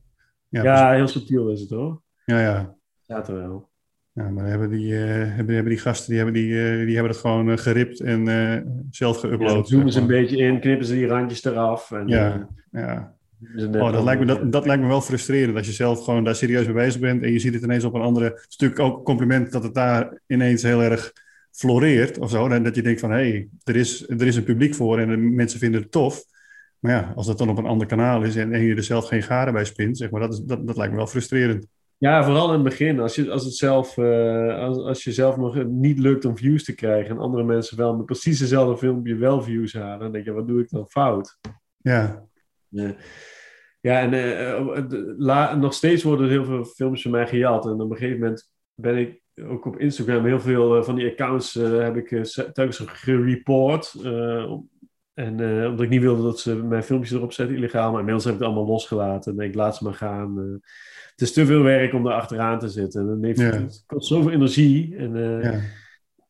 Ja, precies. heel subtiel is het hoor. ja, ja. Staat er wel. Ja, maar hebben die, hebben, hebben die gasten, die hebben, die, die hebben het gewoon geript en zelf geüpload. zoomen ze een beetje in, knippen ze die randjes eraf. En, Ja, ja. Oh, dat, lijkt me, dat, dat lijkt me wel frustrerend als je zelf gewoon daar serieus mee bezig bent en je ziet het ineens op een andere stuk ook compliment dat het daar ineens heel erg floreert of zo. En dat je denkt van hé, hey, er, is, er is een publiek voor en mensen vinden het tof. Maar ja, als dat dan op een ander kanaal is en, en je er zelf geen garen bij spint, zeg maar, dat, is, dat, dat lijkt me wel frustrerend. Ja, vooral in het begin. Als, je, als, het zelf, eh, als, als je zelf nog niet lukt om views te krijgen en andere mensen wel met precies dezelfde filmpje wel views halen, dan denk je, wat doe ik dan fout? Ja, Ja, ja en eh, eh, la- nog steeds worden heel veel films van mij gejat. En op een gegeven moment ben ik ook op Instagram heel veel eh, van die accounts eh, heb ik eh, telkens gereport. en omdat ik niet wilde dat ze mijn filmpjes erop zetten, illegaal. Maar inmiddels heb ik het allemaal losgelaten. En denk, ik laat ze maar gaan. het is te veel werk om daar achteraan te zitten. En heeft, Ja. Het kost zoveel energie. En ja.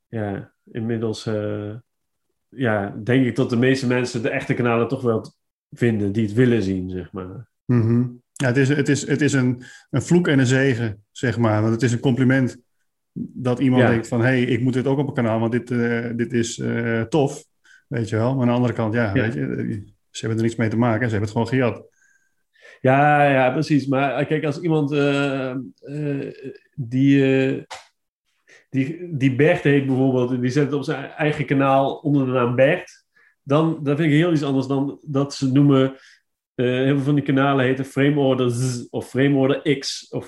ja, inmiddels ja, denk ik dat de meeste mensen de echte kanalen toch wel vinden die het willen zien, zeg maar. Mhm. ja het is, het is, het is een, een vloek en een zegen, zeg maar. Want het is een compliment dat iemand Ja. denkt van hé, hey, ik moet dit ook op een kanaal, want dit, eh, dit is eh, tof. Weet je wel. Maar aan de andere kant, ja, Ja. Weet je, eh, ze hebben er niks mee te maken. Ze hebben het gewoon gejat. Ja, ja, precies. Maar kijk, als iemand die, die, die Bert heet bijvoorbeeld, die zet het op zijn eigen kanaal onder de naam Bert, dan dat vind ik heel iets anders dan dat ze noemen. eh, heel veel van die kanalen heten Frame Order Z of Frame Order X of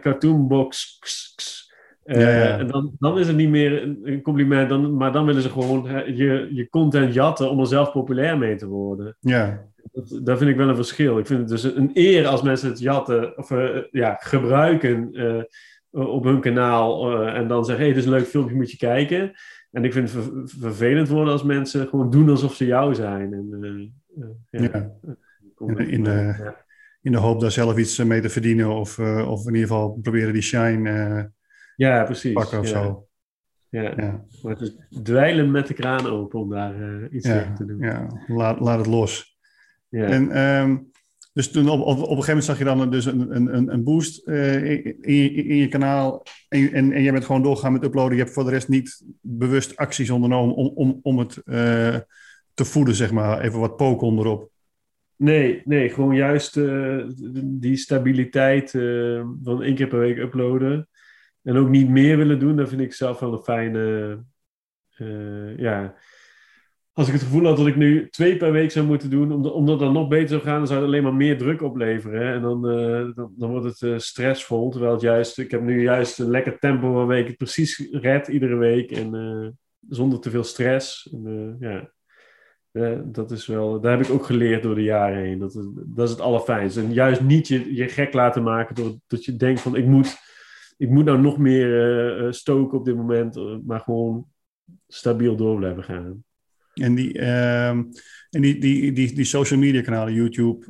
Cartoonbox X. X. Ja, ja. En dan, dan is het niet meer een, compliment, dan, maar dan willen ze gewoon je, je content jatten om er zelf populair mee te worden. Ja, Dat, daar vind ik wel een verschil. Ik vind het dus een eer als mensen het jatten of eh, ja, gebruiken eh, op hun kanaal en dan zeggen: hé, hey, dit is een leuk filmpje, moet je kijken. En ik vind het ver- vervelend worden als mensen gewoon doen alsof ze jou zijn. En, ja. In- in de- in de hoop daar zelf iets mee te verdienen of, of in ieder geval proberen die shine ja, precies. pakken of ja. zo. Ja. Ja, Maar het is dweilen met de kraan open om daar eh, iets tegen te doen. ja. Laat, laat het los. Ja. En um, dus toen op, op, op een gegeven moment zag je dan dus een, een, een boost uh, in, in, je, in, je, kanaal. En, en, en jij bent gewoon doorgegaan met uploaden. Je hebt voor de rest niet bewust acties ondernomen om, om, om het uh, te voeden, zeg maar. Even wat poken onderop. Nee, nee, gewoon juist uh, die stabiliteit van één keer per week uploaden. En ook niet meer willen doen, dat vind ik zelf wel een fijne. Uh, ja. Als ik het gevoel had dat ik nu twee per week zou moeten doen, om, de, om dat nog beter zou gaan, dan zou het alleen maar meer druk opleveren. En dan, uh, dan, dan, wordt het uh, stressvol. Terwijl het juist, ik heb nu juist een lekker tempo waarmee ik het precies red iedere week. En zonder te veel stress. Ja. Eh, dat is wel, daar heb ik ook geleerd door de jaren heen. Dat is, dat is het allerfijnste. En juist niet je, je gek laten maken doordat je denkt van ik moet, ik moet nou nog meer stoken op dit moment, maar gewoon stabiel door blijven gaan. En die, ehm, en die, die, die, die social media kanalen, YouTube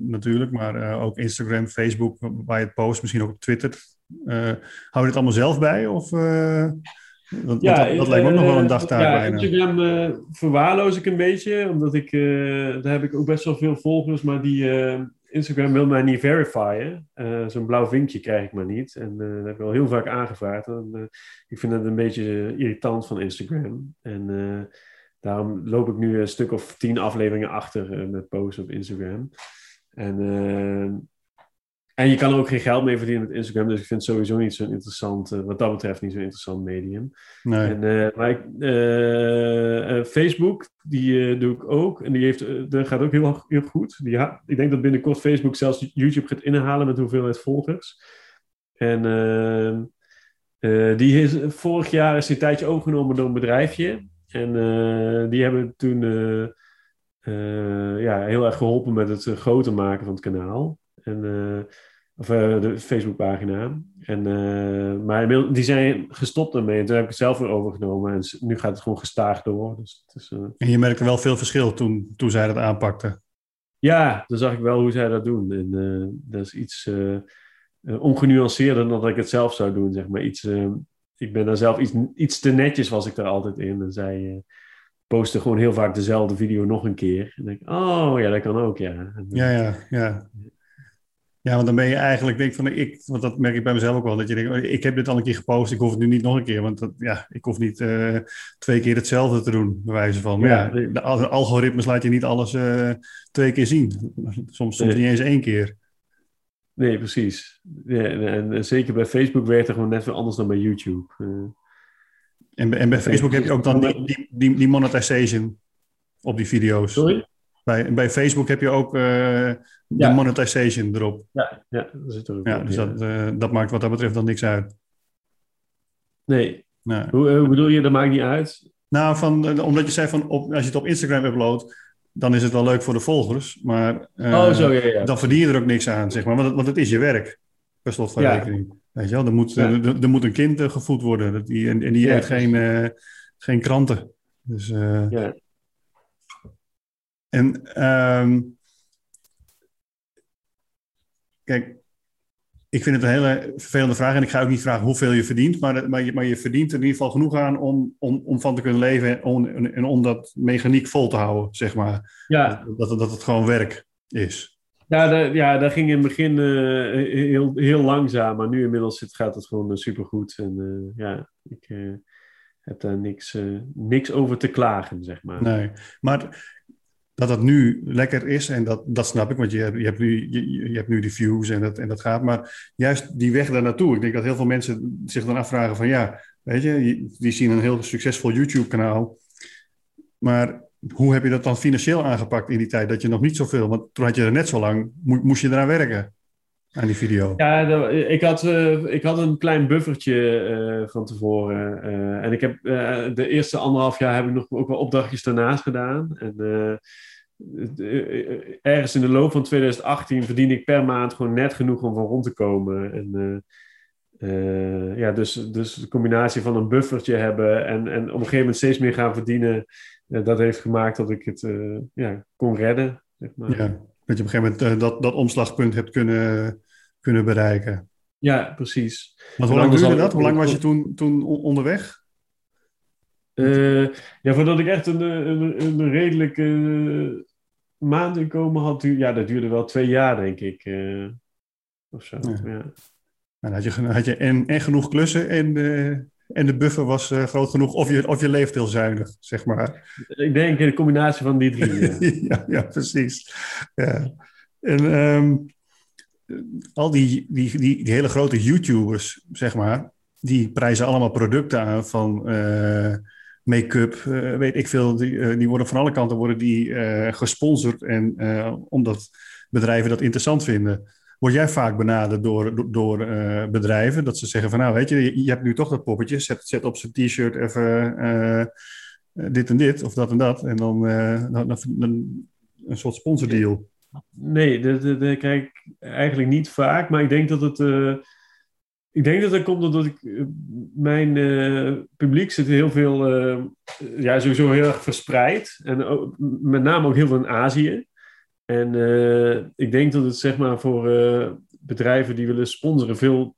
natuurlijk, maar ook Instagram, Facebook, waar je het post, misschien ook op Twitter. hou je het allemaal zelf bij? Of, ja, dat, dat lijkt me ook nog wel een eh, dagtaak ja, bijna. Instagram verwaarloos ik een beetje, omdat ik, daar heb ik ook best wel veel volgers, maar die Instagram wil mij niet verifyen. Zo'n blauw vinkje krijg ik maar niet. En dat heb ik al heel vaak aangevraagd. En, ik vind het een beetje irritant van Instagram. En daarom loop ik nu een stuk of tien afleveringen achter met posts op Instagram. En en je kan ook geen geld mee verdienen met Instagram. Dus ik vind het sowieso niet zo'n interessant, uh, wat dat betreft, niet zo'n interessant medium. Nee. En, uh, maar ik, uh, Facebook, die doe ik ook. En die heeft, dat gaat ook heel, heel goed. Die ik denk dat binnenkort Facebook zelfs YouTube gaat inhalen met hoeveelheid volgers. En die is, vorig jaar is die een tijdje overgenomen door een bedrijfje. En die hebben toen ja, heel erg geholpen met het groter maken van het kanaal. En of uh, de Facebookpagina. En, uh, maar die zijn gestopt ermee. En toen heb ik het zelf weer overgenomen. En nu gaat het gewoon gestaag door. Dus het is, uh... En je merkte wel veel verschil toen, toen zij dat aanpakten. Ja, dan zag ik wel hoe zij dat doen. En dat is iets ongenuanceerder dan dat ik het zelf zou doen. Zeg maar. iets, ik ben daar zelf iets, iets te netjes was ik daar altijd in. En zij posten gewoon heel vaak dezelfde video nog een keer. En denk ik, oh ja, dat kan ook, ja. En, ja, ja, ja. Ja, want dan ben je eigenlijk, denk van, ik, want dat merk ik bij mezelf ook wel, dat je denkt, oh, ik heb dit al een keer gepost, ik hoef het nu niet nog een keer, want dat, ja, ik hoef niet uh, twee keer hetzelfde te doen, bij wijze van. Maar ja, de, de algoritmes laat je niet alles uh, twee keer zien. Soms, soms niet eens één keer. Nee, precies. Ja, en, zeker bij Facebook werkt het gewoon net weer anders dan bij YouTube. Uh, en, en bij Facebook heb je ook dan die, die, die monetization op die video's. Sorry? Bij, bij Facebook heb je ook uh, de monetization erop. Ja, ja dat zit er ook ja, Dus dat, uh, dat maakt wat dat betreft dan niks uit. Nee. Hoe, uh, hoe, bedoel je, dat maakt niet uit? Nou, van, omdat je zei van op, als je het op Instagram uploadt, dan is het wel leuk voor de volgers. Maar oh, zo, ja, dan verdien je er ook niks aan, zeg maar. Want, want het is je werk, per slot van rekening. Weet je wel, er moet, er, er, moet een kind gevoed worden. Die, en, en die heeft geen, geen kranten. Dus, ja. En um, kijk, ik vind het een hele vervelende vraag en ik ga ook niet vragen hoeveel je verdient, maar, maar, je, maar je verdient er in ieder geval genoeg aan om, om, om van te kunnen leven en om, en om dat mechaniek vol te houden, zeg maar. Ja. Dat, dat het gewoon werk is. Ja, daar, ja, dat ging in het begin uh, heel, heel langzaam, maar nu inmiddels gaat het gewoon uh, supergoed. En uh, ja, ik heb daar niks, niks over te klagen, zeg maar. Nee, maar dat dat nu lekker is. En dat, dat snap ik, want je, je, hebt nu, je, je hebt nu die views en dat, en dat gaat. Maar juist die weg daar naartoe. Ik denk dat heel veel mensen zich dan afvragen van ja, weet je, die zien een heel succesvol YouTube-kanaal. Maar hoe heb je dat dan financieel aangepakt in die tijd dat je nog niet zoveel, want toen had je er net zo lang, moest je eraan werken aan die video? Ja, ik had, uh, ik had een klein buffertje uh, van tevoren. Uh, en ik heb de eerste anderhalf jaar heb ik nog ook wel opdrachtjes daarnaast gedaan. En ergens in de loop van 2018 verdien ik per maand gewoon net genoeg om van rond te komen. En ja, dus, dus de combinatie van een buffertje hebben en, en op een gegeven moment steeds meer gaan verdienen, dat heeft gemaakt dat ik het ja, kon redden. Zeg maar. Ja. Dat je op een gegeven moment dat, dat omslagpunt hebt kunnen, kunnen bereiken. Ja, precies. Want hoe lang duurde dat? Hoe lang was je toen, toen onderweg? Uh, ja, voordat ik echt een, een, een redelijk uh, maandinkomen had, ja, dat duurde wel twee jaar, denk ik. Uh, of zo. Ja. ja. En had je, had je en, en genoeg klussen en, en de buffer was groot genoeg, of je, of je leeft heel zuinig, zeg maar. Ik denk in de combinatie van die drie. ja, ja, precies. Ja. En um, al die, die, die, hele grote YouTubers, zeg maar, die prijzen allemaal producten aan van uh, make-up, uh, weet ik veel. Die, uh, die worden van alle kanten worden die, gesponsord. En omdat bedrijven dat interessant vinden. Word jij vaak benaderd door, door, bedrijven dat ze zeggen van nou weet je, je, hebt nu toch dat poppetje, zet, zet op zijn t-shirt even eh, dit en dit of dat en dat. En eh, dan, dan- dan een soort sponsordeal. Nee, dat, dat, ik eigenlijk niet vaak. Maar ik denk dat het. eh, ik denk dat dat komt omdat ik. eh, mijn eh, publiek zit heel veel. ja, sowieso heel erg verspreid. En met name ook heel veel in Azië. En ik denk dat het zeg maar voor bedrijven die willen sponsoren veel.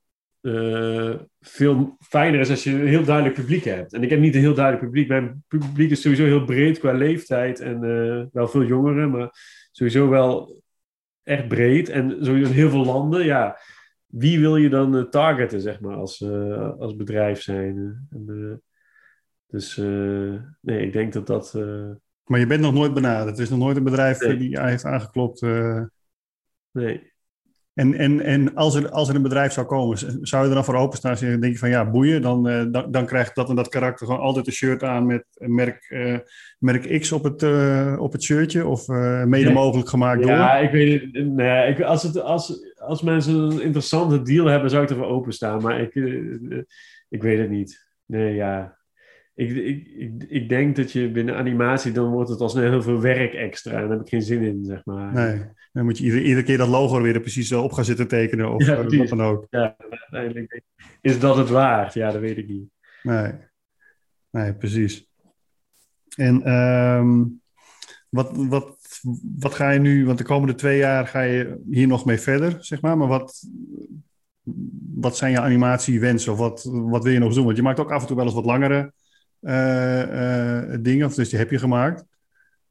veel fijner is als je een heel duidelijk publiek hebt. En ik heb niet een heel duidelijk publiek. Mijn publiek is sowieso heel breed qua leeftijd en wel veel jongeren, maar sowieso wel echt breed en sowieso in heel veel landen. Ja, wie wil je dan eh, targeten, zeg maar, als, eh, als bedrijf zijn? en, eh, dus nee, ik denk dat dat. Maar je bent nog nooit benaderd. Er is nog nooit een bedrijf Nee. die heeft aangeklopt. nee. En, en, en als, er, als er een bedrijf zou komen, zou je er dan voor openstaan? Dan denk je van ja, boeien. Dan, eh, dan, dan krijgt dat en dat karakter gewoon altijd een shirt aan met merk, eh, merk X op het, eh, op het shirtje. Of mede Nee. mogelijk gemaakt door. Ja, ik weet het. Nee, ik, als, het, als, als mensen een interessante deal hebben, zou ik ervoor openstaan. Maar ik, ik weet het niet. Nee, ja. Ik, ik, ik, ik denk dat je binnen animatie, dan wordt het al snel heel veel werk extra. En daar heb ik geen zin in, zeg maar. Nee, dan moet je iedere, iedere keer dat logo er weer er precies op gaan zitten tekenen. Of Ja, wat dan ook. Ja, uiteindelijk is dat het waard? Ja, dat weet ik niet. Nee, nee precies. En ehm, wat, wat, wat ga je nu, want de komende twee jaar ga je hier nog mee verder, zeg maar. Maar wat, wat zijn je animatiewensen of wat, wat wil je nog doen? Want je maakt ook af en toe wel eens wat langere eh, eh, dingen, of dus die heb je gemaakt.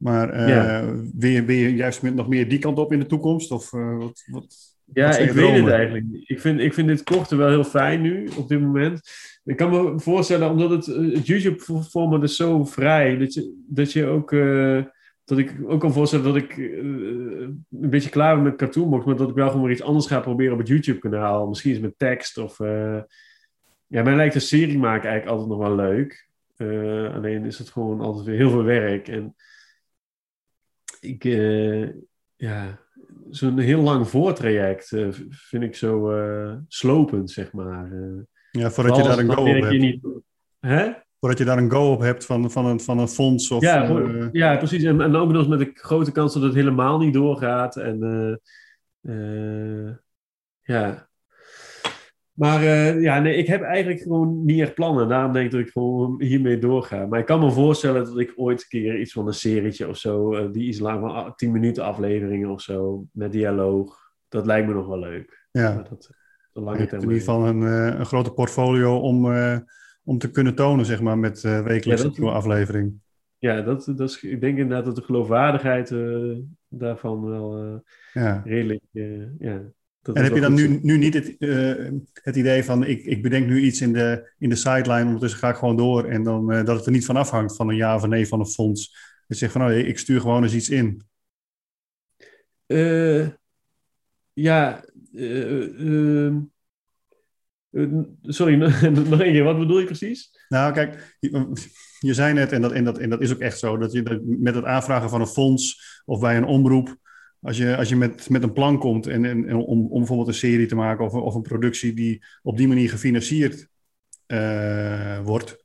Maar eh, Ja. wil, je, wil je juist met nog meer die kant op in de toekomst? Of eh, wat, wat, Ja, Wat ik weet het eigenlijk niet. Ik vind, ik vind dit korte wel heel fijn nu, op dit moment. Ik kan me voorstellen, omdat het, eh, het YouTube-format is zo vrij, dat je, dat je ook... dat ik ook kan voorstellen dat ik een beetje klaar ben met Cartoonbox, maar dat ik wel gewoon weer iets anders ga proberen op het YouTube-kanaal. Misschien eens met tekst of... ja, mij lijkt een serie maken eigenlijk altijd nog wel leuk. Alleen is het gewoon altijd weer heel veel werk. En ik, eh, ja, zo'n heel lang voortraject eh, vind ik zo eh, slopend, zeg maar. Ja, voordat je daar een go op hebt. niet. Hè? Voordat je daar een go op hebt van, van, een, van een fonds of... ja, voor- ja, precies. En, en ook nog eens met de grote kans dat het helemaal niet doorgaat. En ja. Maar eh, ja, nee, ik heb eigenlijk gewoon niet echt plannen. Daarom denk ik dat ik gewoon hiermee doorga. Maar ik kan me voorstellen dat ik ooit een keer iets van een serietje of zo, eh, die iets lang van ah, 10 minuten afleveringen of zo, met dialoog. Dat lijkt me nog wel leuk. ja. Maar dat, de Je lange hebt in ieder geval een, eh, een grote portfolio om, eh, om te kunnen tonen, zeg maar, met eh wekelijks Ja, een dat- nieuwe aflevering. Ja, dat, dat is, ik denk inderdaad dat de geloofwaardigheid eh, daarvan wel eh, Ja. redelijk. eh, ja, dat En heb je dan nu, nu niet het, eh, het idee van, ik, ik bedenk nu iets in de, in de sideline, ondertussen ga ik gewoon door en dan eh, dat het er niet van afhangt van een ja of een nee van een fonds. Dus je zegt van, oh, ik stuur gewoon eens iets in. Eh, ja, sorry, nog één keer. Wat bedoel je precies? Nou, kijk, je, je zei net, en dat, en, dat, en dat is ook echt zo, dat je dat met het aanvragen van een fonds of bij een omroep, als je, als je met, met een plan komt en, en, om, om bijvoorbeeld een serie te maken of, of een productie die op die manier gefinancierd eh, wordt,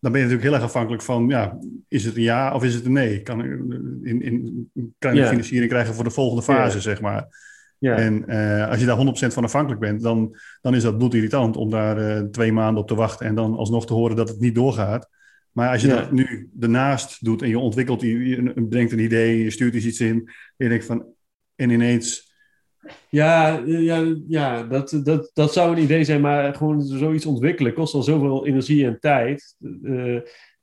dan ben je natuurlijk heel erg afhankelijk van, ja, is het een ja of is het een nee? Kan, in, in, kan je financiering krijgen voor de volgende fase, zeg maar. En eh, als je daar 100% van afhankelijk bent, dan, dan is dat bloedirritant om daar eh, twee maanden op te wachten en dan alsnog te horen dat het niet doorgaat. Maar als je dat nu ernaast doet en je ontwikkelt, je, je bedenkt een idee, je stuurt iets in, en je denkt van, en ineens, ja, eh, ja, ja dat, dat, dat zou een idee zijn, maar gewoon zoiets ontwikkelen kost al zoveel energie en tijd. Eh,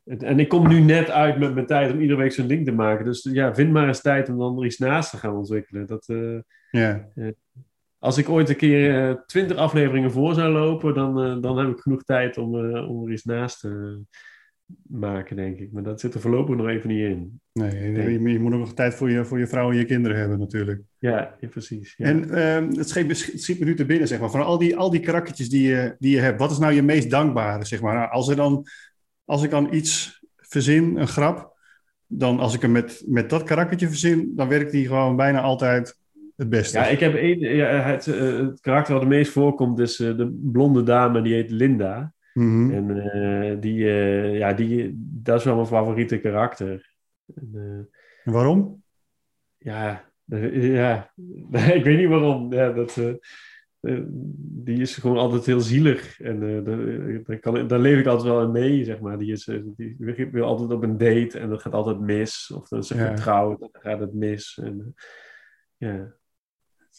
en ik kom nu net uit met mijn tijd om iedere week zo'n ding te maken. Dus ja, vind maar eens tijd om dan er iets naast te gaan ontwikkelen. Dat, eh, ja, Als ik ooit een keer twintig afleveringen voor zou lopen, dan, eh, dan heb ik genoeg tijd om, eh, om er iets naast te maken, denk ik. Maar dat zit er voorlopig nog even niet in. nee. Je, je moet ook nog tijd voor je, voor je vrouw en je kinderen hebben natuurlijk. Ja, ja, precies. Ja. En ehm, het schiet, me- het schiet me nu te binnen, zeg maar, van al die, al die karaktertjes die je, die je hebt, wat is nou je meest dankbare, zeg maar? Nou, Als, er dan, als ik dan iets verzin, een grap, dan als ik hem met, met dat karaktertje verzin, dan werkt die gewoon bijna altijd het beste. ja, ik heb één, ja, het, eh, het karakter wat het meest voorkomt is eh, de blonde dame, die heet Linda. Mhm. En eh, die, eh, ja, die, dat is wel mijn favoriete karakter. En, eh, waarom? ja, ja, ik weet niet waarom. Ja, dat, die is gewoon altijd heel zielig. En daar, kan, daar leef ik altijd wel in mee, zeg maar. Die, is, die wil altijd op een date en dat gaat altijd mis. Of dan is ze Ja. getrouwd en dan gaat het mis. En, ja.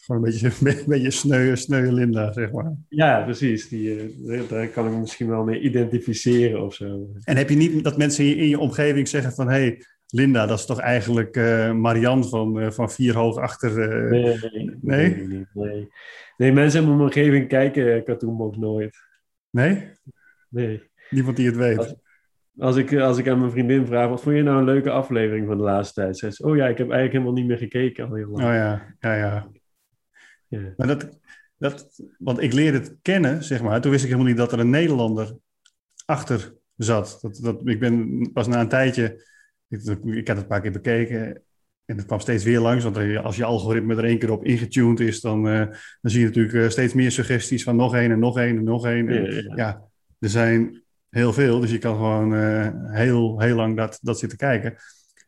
Gewoon een beetje, een beetje sneu, sneu Linda, zeg maar. ja, precies. Die, eh, daar kan ik me misschien wel mee identificeren of zo. En heb je niet dat mensen in je, in je omgeving zeggen van... hé, hey, Linda, dat is toch eigenlijk Marianne van, eh, van Vier Hoog Achter... Nee, nee, Nee? nee, nee. Nee, mensen in mijn omgeving kijken Cartoonbox nooit. nee? Nee. Niemand die het weet. Als- Als ik, als ik aan mijn vriendin vraag, wat vond je nou een leuke aflevering van de laatste tijd? Zegt ze, oh ja, ik heb eigenlijk helemaal niet meer gekeken al heel Oh lang. ja, ja, ja. Ja. Maar dat, dat, want ik leerde het kennen, zeg maar. Toen wist ik helemaal niet dat er een Nederlander achter zat. Dat, dat, ik ben pas na een tijdje, ik, ik had het een paar keer bekeken en het kwam steeds weer langs. Want als je algoritme er één keer op ingetuned is, dan, eh, dan zie je natuurlijk eh, steeds meer suggesties van nog één en nog één en nog één. En, Ja, ja, ja. ja, er zijn heel veel, dus je kan gewoon eh, heel, heel lang dat, dat zitten kijken.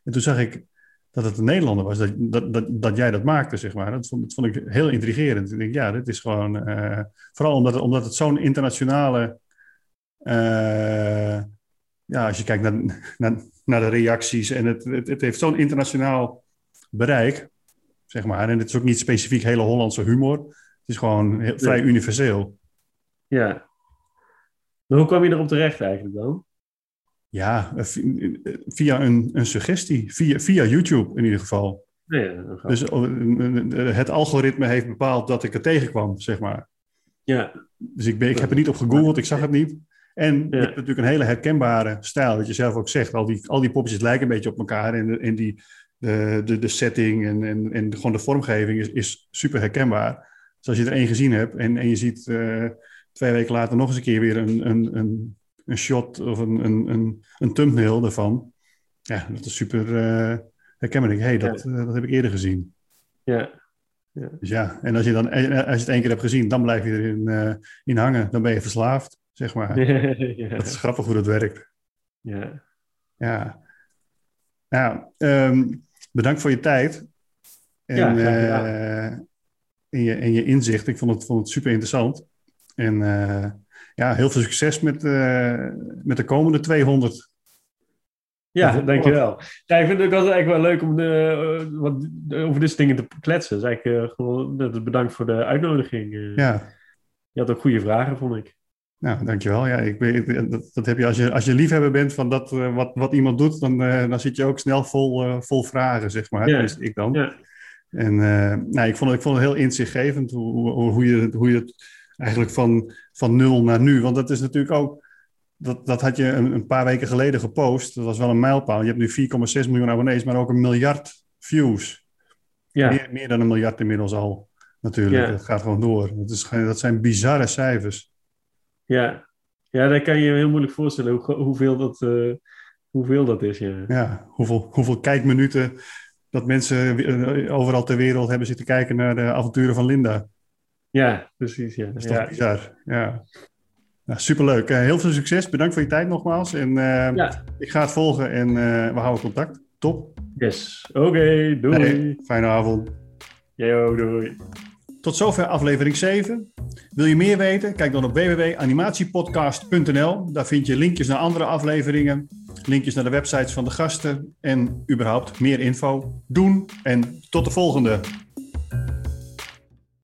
En toen zag ik dat het een Nederlander was, dat, dat, dat, dat jij dat maakte, zeg maar. Dat vond, dat vond ik heel intrigerend. Ik denk, ja, dit is gewoon... eh, vooral omdat het, omdat het zo'n internationale... eh, ja, als je kijkt naar, naar, naar de reacties en het, het, het heeft zo'n internationaal bereik, zeg maar. En het is ook niet specifiek hele Hollandse humor. Het is gewoon heel, vrij universeel. Ja. Maar hoe kwam je erop terecht eigenlijk dan? Ja, eh, eh, via een, een suggestie. Via, via YouTube in ieder geval. Ja. Dus eh, het algoritme heeft bepaald dat ik er tegenkwam, zeg maar. ja, Dus ik, ben, ik heb er niet op gegoogeld, ik zag het niet. En je hebt natuurlijk een hele herkenbare stijl, wat je zelf ook zegt. Al die, al die poppetjes lijken een beetje op elkaar. En, de, en die, de, de, de setting en, en, en gewoon de vormgeving is, is super herkenbaar. Dus als je er één gezien hebt en, en je ziet twee weken later nog eens een keer weer een, een, een, een shot of een, een, een, een thumbnail ervan. Ja, dat is super eh, herkenbaar. Hé, hey, dat, eh, dat heb ik eerder gezien. ja, Dus ja, en als je, dan, en als je het één keer hebt gezien, dan blijf je erin eh, in hangen. Dan ben je verslaafd, zeg maar. ja, Dat is grappig hoe dat werkt. ja. Ja. Ja, ehm, bedankt voor je tijd. En, Ja, eh, en, je, en je inzicht. Ik vond het, vond het super interessant. En eh, ja, heel veel succes met, eh, met de komende 200. Ja, dankjewel. Ja, ik vind het ook altijd eigenlijk wel leuk om de, eh, wat, over dit soort dingen te kletsen. Dus eigenlijk eh, gewoon bedankt voor de uitnodiging. Ja, Je had ook goede vragen, vond ik. nou, dankjewel. Ja, ik dat, dat heb je als je, als je liefhebber bent van dat, wat, wat iemand doet, dan, dan zit je ook snel vol, vol vragen, zeg maar. Ja. Tenminste, ik dan. Ja. En nou, ik, vond, het- ik vond het heel inzichtgevend hoe, hoe, hoe, je, hoe je het eigenlijk van, van nul naar nu. Want dat is natuurlijk ook. Dat, dat had je een, een paar weken geleden gepost. Dat was wel een mijlpaal. Je hebt nu 4,6 miljoen abonnees, maar ook een miljard views. Ja, Meer, meer dan een miljard inmiddels al. Natuurlijk. Ja. Dat gaat gewoon door. Dat, is, dat zijn bizarre cijfers. ja. ja, daar kan je je heel moeilijk voorstellen hoe, hoeveel, dat, eh, hoeveel dat is. Ja. Ja, hoeveel, hoeveel kijkminuten dat mensen eh, overal ter wereld hebben zitten kijken naar de avonturen van Linda. Ja, precies. Ja. Dat is toch Ja. bizar. Ja. Nou, superleuk. Eh, heel veel succes. Bedankt voor je tijd nogmaals. En eh, Ja. ik ga het volgen en eh, we houden contact. Top. Yes. Oké, doei. Hey, fijne avond. Yo, doei. Tot zover aflevering 7. Wil je meer weten? Kijk dan op www.animatiepodcast.nl. Daar vind je linkjes naar andere afleveringen, linkjes naar de websites van de gasten en überhaupt meer info. Doen en tot de volgende.